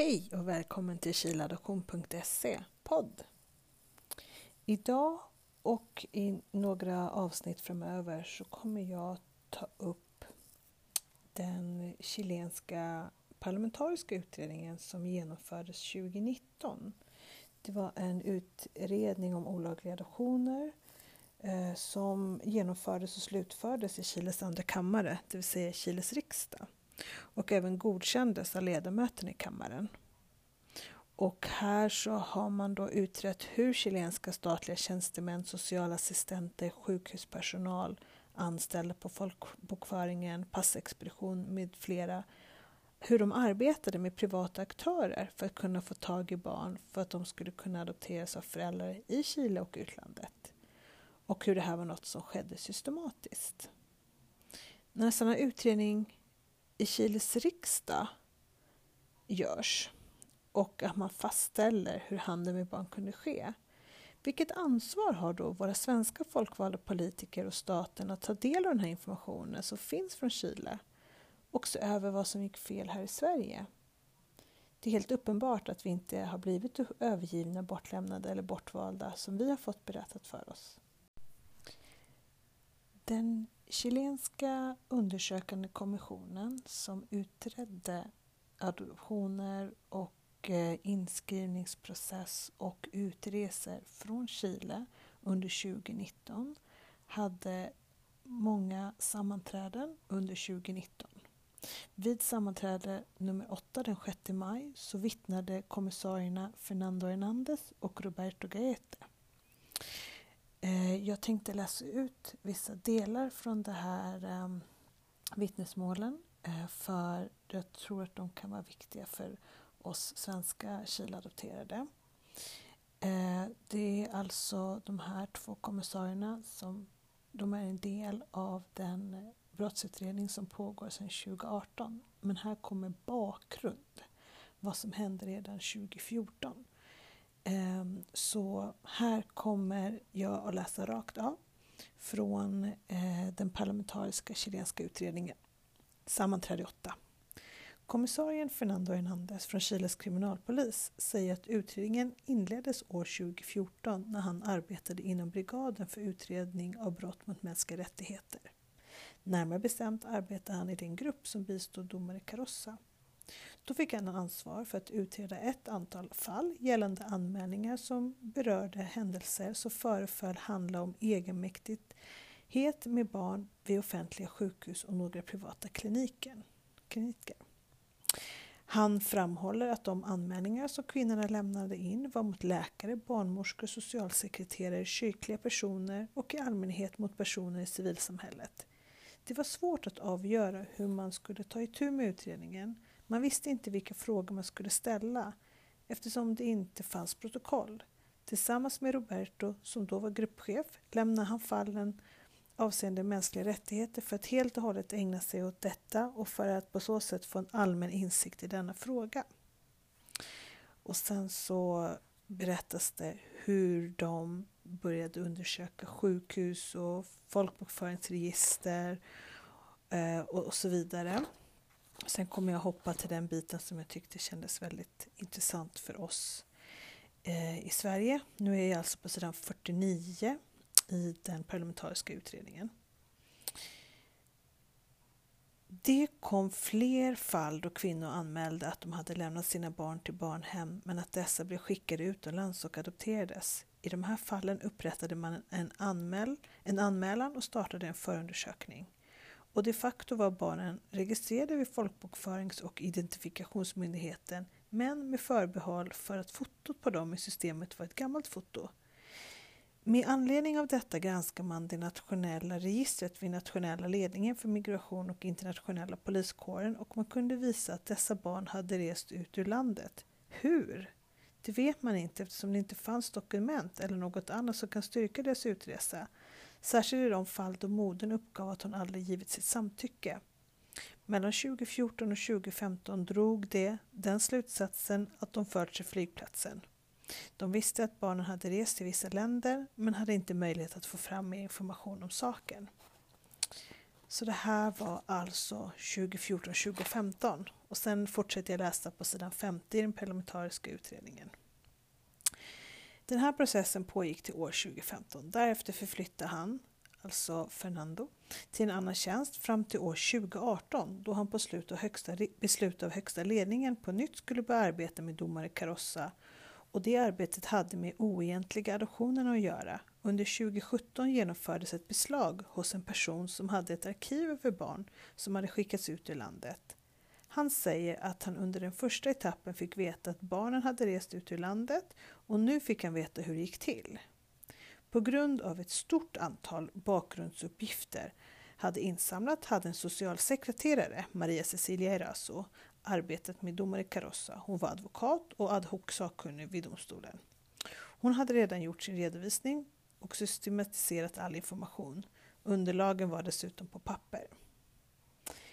Hej och välkommen till kiladoption.se podd. Idag och i några avsnitt framöver så kommer jag ta upp den chilenska parlamentariska utredningen som genomfördes 2019. Det var en utredning om olagliga adoptioner eh, som genomfördes och slutfördes i Chiles andra kammare, det vill säga Chiles riksdag och även godkändes av ledamöterna i kammaren. Och här så har man då utrett hur chilenska statliga tjänstemän, socialassistenter, sjukhuspersonal, anställda på folkbokföringen, passexpedition med flera, hur de arbetade med privata aktörer för att kunna få tag i barn för att de skulle kunna adopteras av föräldrar i Chile och utlandet. Och hur det här var något som skedde systematiskt. När en sån här utredning i Chiles riksdag görs och att man fastställer hur handel med barn kunde ske. Vilket ansvar har då våra svenska folkvalda politiker och staten att ta del av den här informationen som finns från Chile och se över vad som gick fel här i Sverige? Det är helt uppenbart att vi inte har blivit övergivna, bortlämnade eller bortvalda som vi har fått berättat för oss. Den chilenska undersökande kommissionen som utredde adoptioner och eh, inskrivningsprocess och utresor från Chile under 2019 hade många sammanträden under 2019. Vid sammanträde nummer 8 den 6 maj så vittnade kommissarierna Fernando Hernández och Roberto Gaete Eh, jag tänkte läsa ut vissa delar från de här ehm, vittnesmålen eh, för jag tror att de kan vara viktiga för oss svenska Chileadopterade. Eh, det är alltså de här två kommissarierna som de är en del av den brottsutredning som pågår sedan 2018. Men här kommer bakgrund, vad som hände redan 2014. Ehm, så här kommer jag att läsa rakt av från eh, den parlamentariska chilenska utredningen, sammanträde 8. Kommissarien Fernando Hernández från Chiles kriminalpolis säger att utredningen inleddes år 2014 när han arbetade inom brigaden för utredning av brott mot mänskliga rättigheter. Närmare bestämt arbetade han i den grupp som bistod domare Carossa då fick han ansvar för att utreda ett antal fall gällande anmälningar som berörde händelser som föreföll handla om egenmäktighet med barn vid offentliga sjukhus och några privata kliniker. kliniker. Han framhåller att de anmälningar som kvinnorna lämnade in var mot läkare, barnmorskor, socialsekreterare, kyrkliga personer och i allmänhet mot personer i civilsamhället. Det var svårt att avgöra hur man skulle ta itu med utredningen man visste inte vilka frågor man skulle ställa eftersom det inte fanns protokoll. Tillsammans med Roberto, som då var gruppchef, lämnade han fallen avseende mänskliga rättigheter för att helt och hållet ägna sig åt detta och för att på så sätt få en allmän insikt i denna fråga. Och sen så berättas det hur de började undersöka sjukhus och folkbokföringsregister eh, och så vidare. Sen kommer jag hoppa till den biten som jag tyckte kändes väldigt intressant för oss eh, i Sverige. Nu är jag alltså på sidan 49 i den parlamentariska utredningen. Det kom fler fall då kvinnor anmälde att de hade lämnat sina barn till barnhem men att dessa blev skickade utomlands och adopterades. I de här fallen upprättade man en, anmäl en anmälan och startade en förundersökning och de facto var barnen registrerade vid folkbokförings och identifikationsmyndigheten men med förbehåll för att fotot på dem i systemet var ett gammalt foto. Med anledning av detta granskar man det nationella registret vid nationella ledningen för migration och internationella poliskåren och man kunde visa att dessa barn hade rest ut ur landet. Hur? Det vet man inte eftersom det inte fanns dokument eller något annat som kan styrka deras utresa särskilt i de fall då modern uppgav att hon aldrig givit sitt samtycke. Mellan 2014 och 2015 drog de den slutsatsen att de förts till flygplatsen. De visste att barnen hade rest till vissa länder men hade inte möjlighet att få fram mer information om saken. Så det här var alltså 2014-2015 och sen fortsätter jag läsa på sidan 50 i den parlamentariska utredningen. Den här processen pågick till år 2015. Därefter förflyttade han, alltså Fernando, till en annan tjänst fram till år 2018 då han på slut av högsta, beslut av högsta ledningen på nytt skulle börja arbeta med domare Carossa och det arbetet hade med oegentliga adoptioner att göra. Under 2017 genomfördes ett beslag hos en person som hade ett arkiv över barn som hade skickats ut ur landet. Han säger att han under den första etappen fick veta att barnen hade rest ut ur landet och nu fick han veta hur det gick till. På grund av ett stort antal bakgrundsuppgifter hade insamlat hade en socialsekreterare, Maria Cecilia Eraso, arbetat med domare Carossa. Hon var advokat och ad hoc sakkunnig vid domstolen. Hon hade redan gjort sin redovisning och systematiserat all information. Underlagen var dessutom på papper.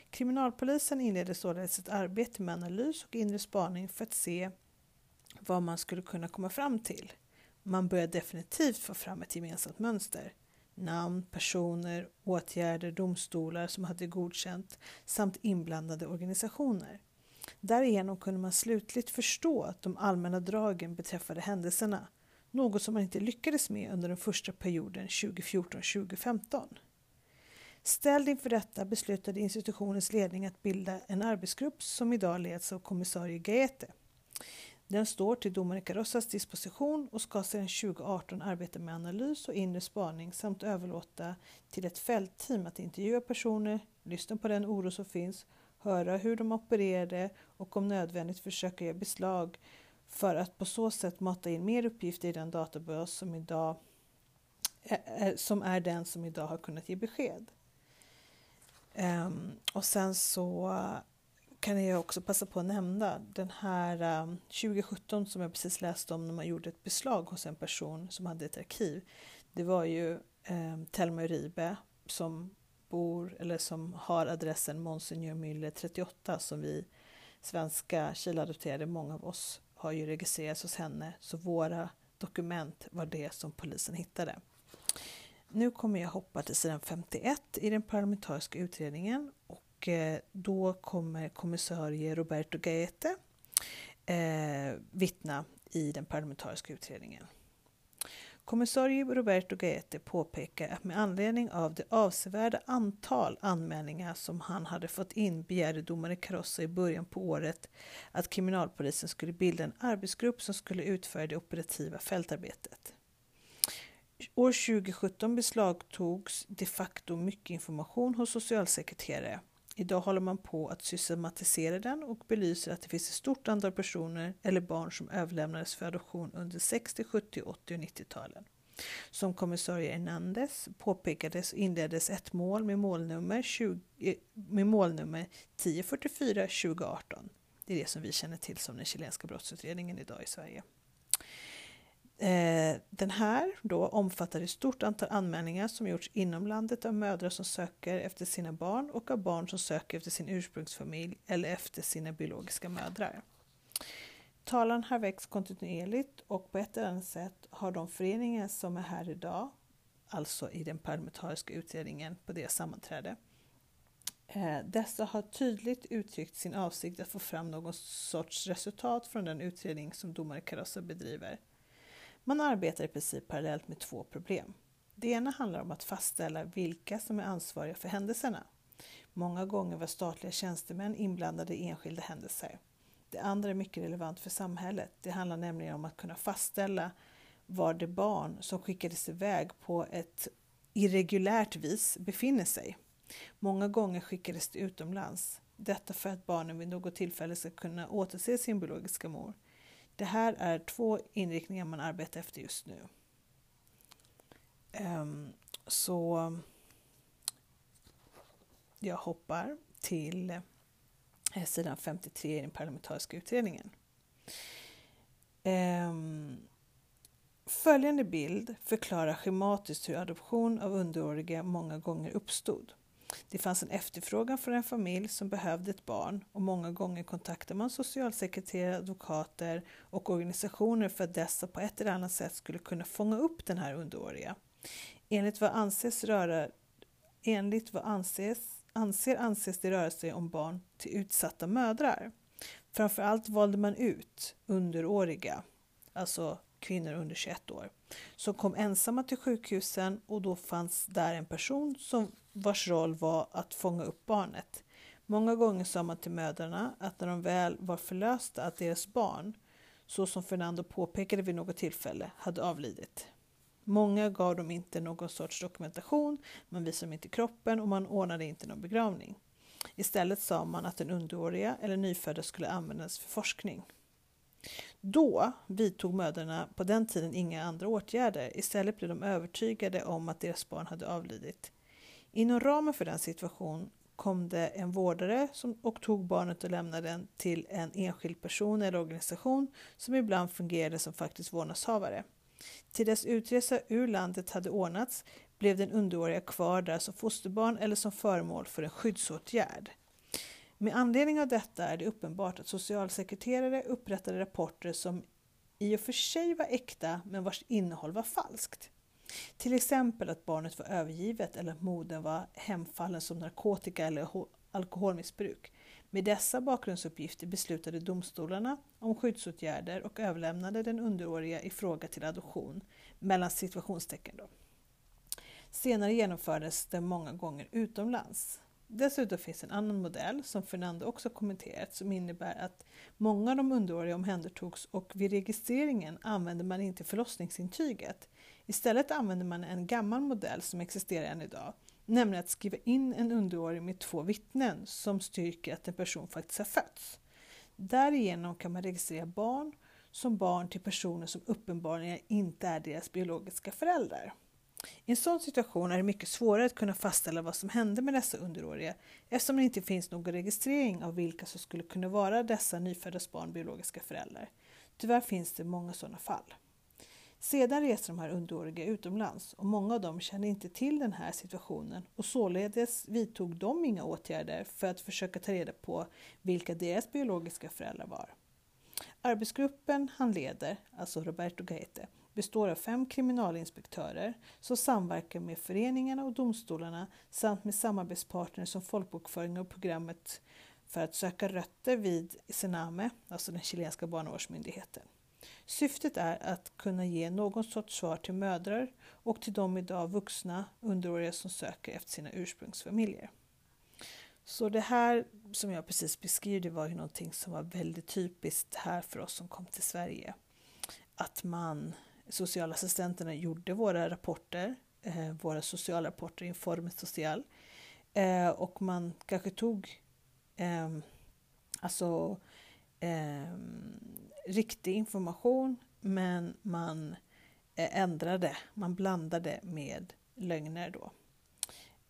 Kriminalpolisen inledde således ett arbete med analys och inre spaning för att se vad man skulle kunna komma fram till. Man började definitivt få fram ett gemensamt mönster. Namn, personer, åtgärder, domstolar som hade godkänt samt inblandade organisationer. Därigenom kunde man slutligt förstå de allmänna dragen beträffande händelserna, något som man inte lyckades med under den första perioden 2014-2015. Ställd inför detta beslutade institutionens ledning att bilda en arbetsgrupp som idag leds av kommissarie Gaete. Den står till domare Carossas disposition och ska sedan 2018 arbeta med analys och inre spaning samt överlåta till ett fältteam att intervjua personer, lyssna på den oro som finns, höra hur de opererade och om nödvändigt försöka göra beslag för att på så sätt mata in mer uppgifter i den databas som, idag, eh, eh, som är den som idag har kunnat ge besked. Um, och sen så kan jag också passa på att nämna den här ehm, um, 2017 som jag precis läste om när man gjorde ett beslag hos en person som hade ett arkiv. Det var ju ehm, um, Telma Uribe som bor eller som har adressen Monsignor Müller 38 som vi svenska Chileadopterade, många av oss har ju registrerats hos henne så våra dokument var det som polisen hittade. Nu kommer jag hoppa till sidan 51 i den parlamentariska utredningen och eh, då kommer kommissarie Roberto Gaete eh, vittna i den parlamentariska utredningen. Kommissarie Roberto Gaete påpekar att med anledning av det avsevärda antal anmälningar som han hade fått in begärde domare Carossa i början på året att kriminalpolisen skulle bilda en arbetsgrupp som skulle utföra det operativa fältarbetet. År 2017 beslagtogs de facto mycket information hos socialsekreterare. Idag håller man på att systematisera den och belyser att det finns ett stort antal personer eller barn som överlämnades för adoption under 60, 70, 80 och 90-talen. Som kommissarie Hernandez påpekade inleddes ett mål med målnummer, 20, eh, med målnummer 1044 2018. Det är det som vi känner till som den chilenska brottsutredningen idag i Sverige. Eh, den här då omfattar ett stort antal anmälningar som gjorts inom landet av mödrar som söker efter sina barn och av barn som söker efter sin ursprungsfamilj eller efter sina biologiska mödrar. Talan har väckts kontinuerligt och på ett eller annat sätt har de föreningar som är här idag, alltså i den parlamentariska utredningen på det sammanträde, eh, dessa har tydligt uttryckt sin avsikt att få fram någon sorts resultat från den utredning som domare Carossa bedriver. Man arbetar i princip parallellt med två problem. Det ena handlar om att fastställa vilka som är ansvariga för händelserna. Många gånger var statliga tjänstemän inblandade i enskilda händelser. Det andra är mycket relevant för samhället. Det handlar nämligen om att kunna fastställa var det barn som skickades iväg på ett irregulärt vis befinner sig. Många gånger skickades det utomlands. Detta för att barnen vid något tillfälle ska kunna återse sin biologiska mor. Det här är två inriktningar man arbetar efter just nu. Ehm, så jag hoppar till eh, sidan 53 i den parlamentariska utredningen. Ehm, följande bild förklarar schematiskt hur adoption av underåriga många gånger uppstod. Det fanns en efterfrågan från en familj som behövde ett barn och många gånger kontaktade man socialsekreterare, advokater och organisationer för att dessa på ett eller annat sätt skulle kunna fånga upp den här underåriga. Enligt vad anses röra enligt vad anses, anser anses det röra sig om barn till utsatta mödrar. Framförallt valde man ut underåriga, alltså kvinnor under 21 år, som kom ensamma till sjukhusen och då fanns där en person som vars roll var att fånga upp barnet. Många gånger sa man till mödrarna att när de väl var förlösta att deras barn, så som Fernando påpekade vid något tillfälle, hade avlidit. Många gav dem inte någon sorts dokumentation, man visade dem inte kroppen och man ordnade inte någon begravning. Istället sa man att den underåriga eller nyfödda skulle användas för forskning. Då vidtog mödrarna på den tiden inga andra åtgärder. Istället blev de övertygade om att deras barn hade avlidit. Inom ramen för den situationen kom det en vårdare som, och tog barnet och lämnade den till en enskild person eller organisation som ibland fungerade som faktisk vårdnadshavare. Till dess utresa ur landet hade ordnats blev den underåriga kvar där som fosterbarn eller som föremål för en skyddsåtgärd. Med anledning av detta är det uppenbart att socialsekreterare upprättade rapporter som i och för sig var äkta men vars innehåll var falskt. Till exempel att barnet var övergivet eller att modern var hemfallen som narkotika eller alkoholmissbruk. Med dessa bakgrundsuppgifter beslutade domstolarna om skyddsåtgärder och överlämnade den underåriga i fråga till adoption, mellan situationstecken. Då. Senare genomfördes det många gånger utomlands. Dessutom finns en annan modell som Fernando också kommenterat som innebär att många av de underåriga omhändertogs och vid registreringen använde man inte förlossningsintyget. Istället använder man en gammal modell som existerar än idag, nämligen att skriva in en underårig med två vittnen som styrker att en person faktiskt har fötts. Därigenom kan man registrera barn som barn till personer som uppenbarligen inte är deras biologiska föräldrar. I en sån situation är det mycket svårare att kunna fastställa vad som hände med dessa underåriga eftersom det inte finns någon registrering av vilka som skulle kunna vara dessa nyfödda barn biologiska föräldrar. Tyvärr finns det många sådana fall. Sedan reser de här underåriga utomlands och många av dem kände inte till den här situationen och således vidtog de inga åtgärder för att försöka ta reda på vilka deras biologiska föräldrar var. Arbetsgruppen han leder, alltså Roberto Gaete, består av fem kriminalinspektörer som samverkar med föreningarna och domstolarna samt med samarbetspartners som folkbokföring och programmet för att söka rötter vid Sename, alltså den chilenska barnavårdsmyndigheten. Syftet är att kunna ge någon sorts svar till mödrar och till de idag vuxna underåriga som söker efter sina ursprungsfamiljer. Så det här som jag precis beskrev, det var ju någonting som var väldigt typiskt här för oss som kom till Sverige. Att man, socialassistenterna gjorde våra rapporter, eh, våra socialrapporter, Informe Social, eh, och man kanske tog eh, alltså eh, riktig information men man eh, ändrade, man blandade med lögner då.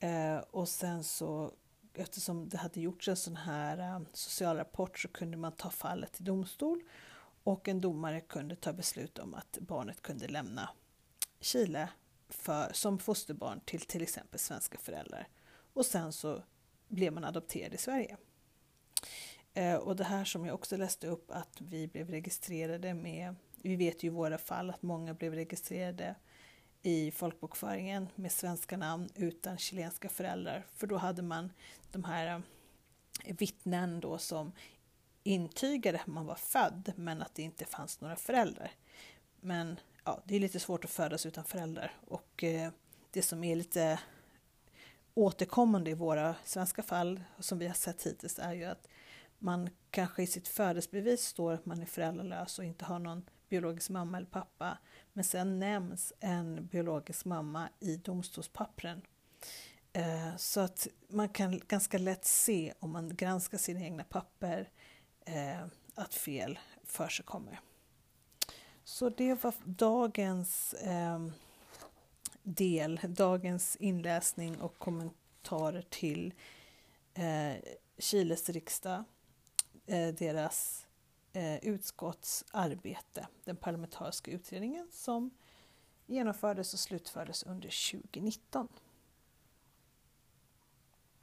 Eh, och sen så eftersom det hade gjorts en sån här eh, socialrapport så kunde man ta fallet till domstol och en domare kunde ta beslut om att barnet kunde lämna Chile för, som fosterbarn till till exempel svenska föräldrar. Och sen så blev man adopterad i Sverige. Eh, och det här som jag också läste upp att vi blev registrerade med, vi vet ju i våra fall att många blev registrerade i folkbokföringen med svenska namn utan chilenska föräldrar. För då hade man de här eh, vittnen då som intygade att man var född men att det inte fanns några föräldrar. Men ja, det är lite svårt att födas utan föräldrar och eh, det som är lite återkommande i våra svenska fall som vi har sett hittills är ju att man kanske i sitt födelsebevis står att man är föräldralös och inte har någon biologisk mamma eller pappa. Men sen nämns en biologisk mamma i domstolspappren. Eh, så att man kan ganska lätt se om man granskar sina egna papper eh, att fel för sig kommer. Så det var dagens ehm, del, dagens inläsning och kommentarer till eh, Chiles riksdag Eh, deras eh, utskottsarbete, den parlamentariska utredningen som genomfördes och slutfördes under 2019.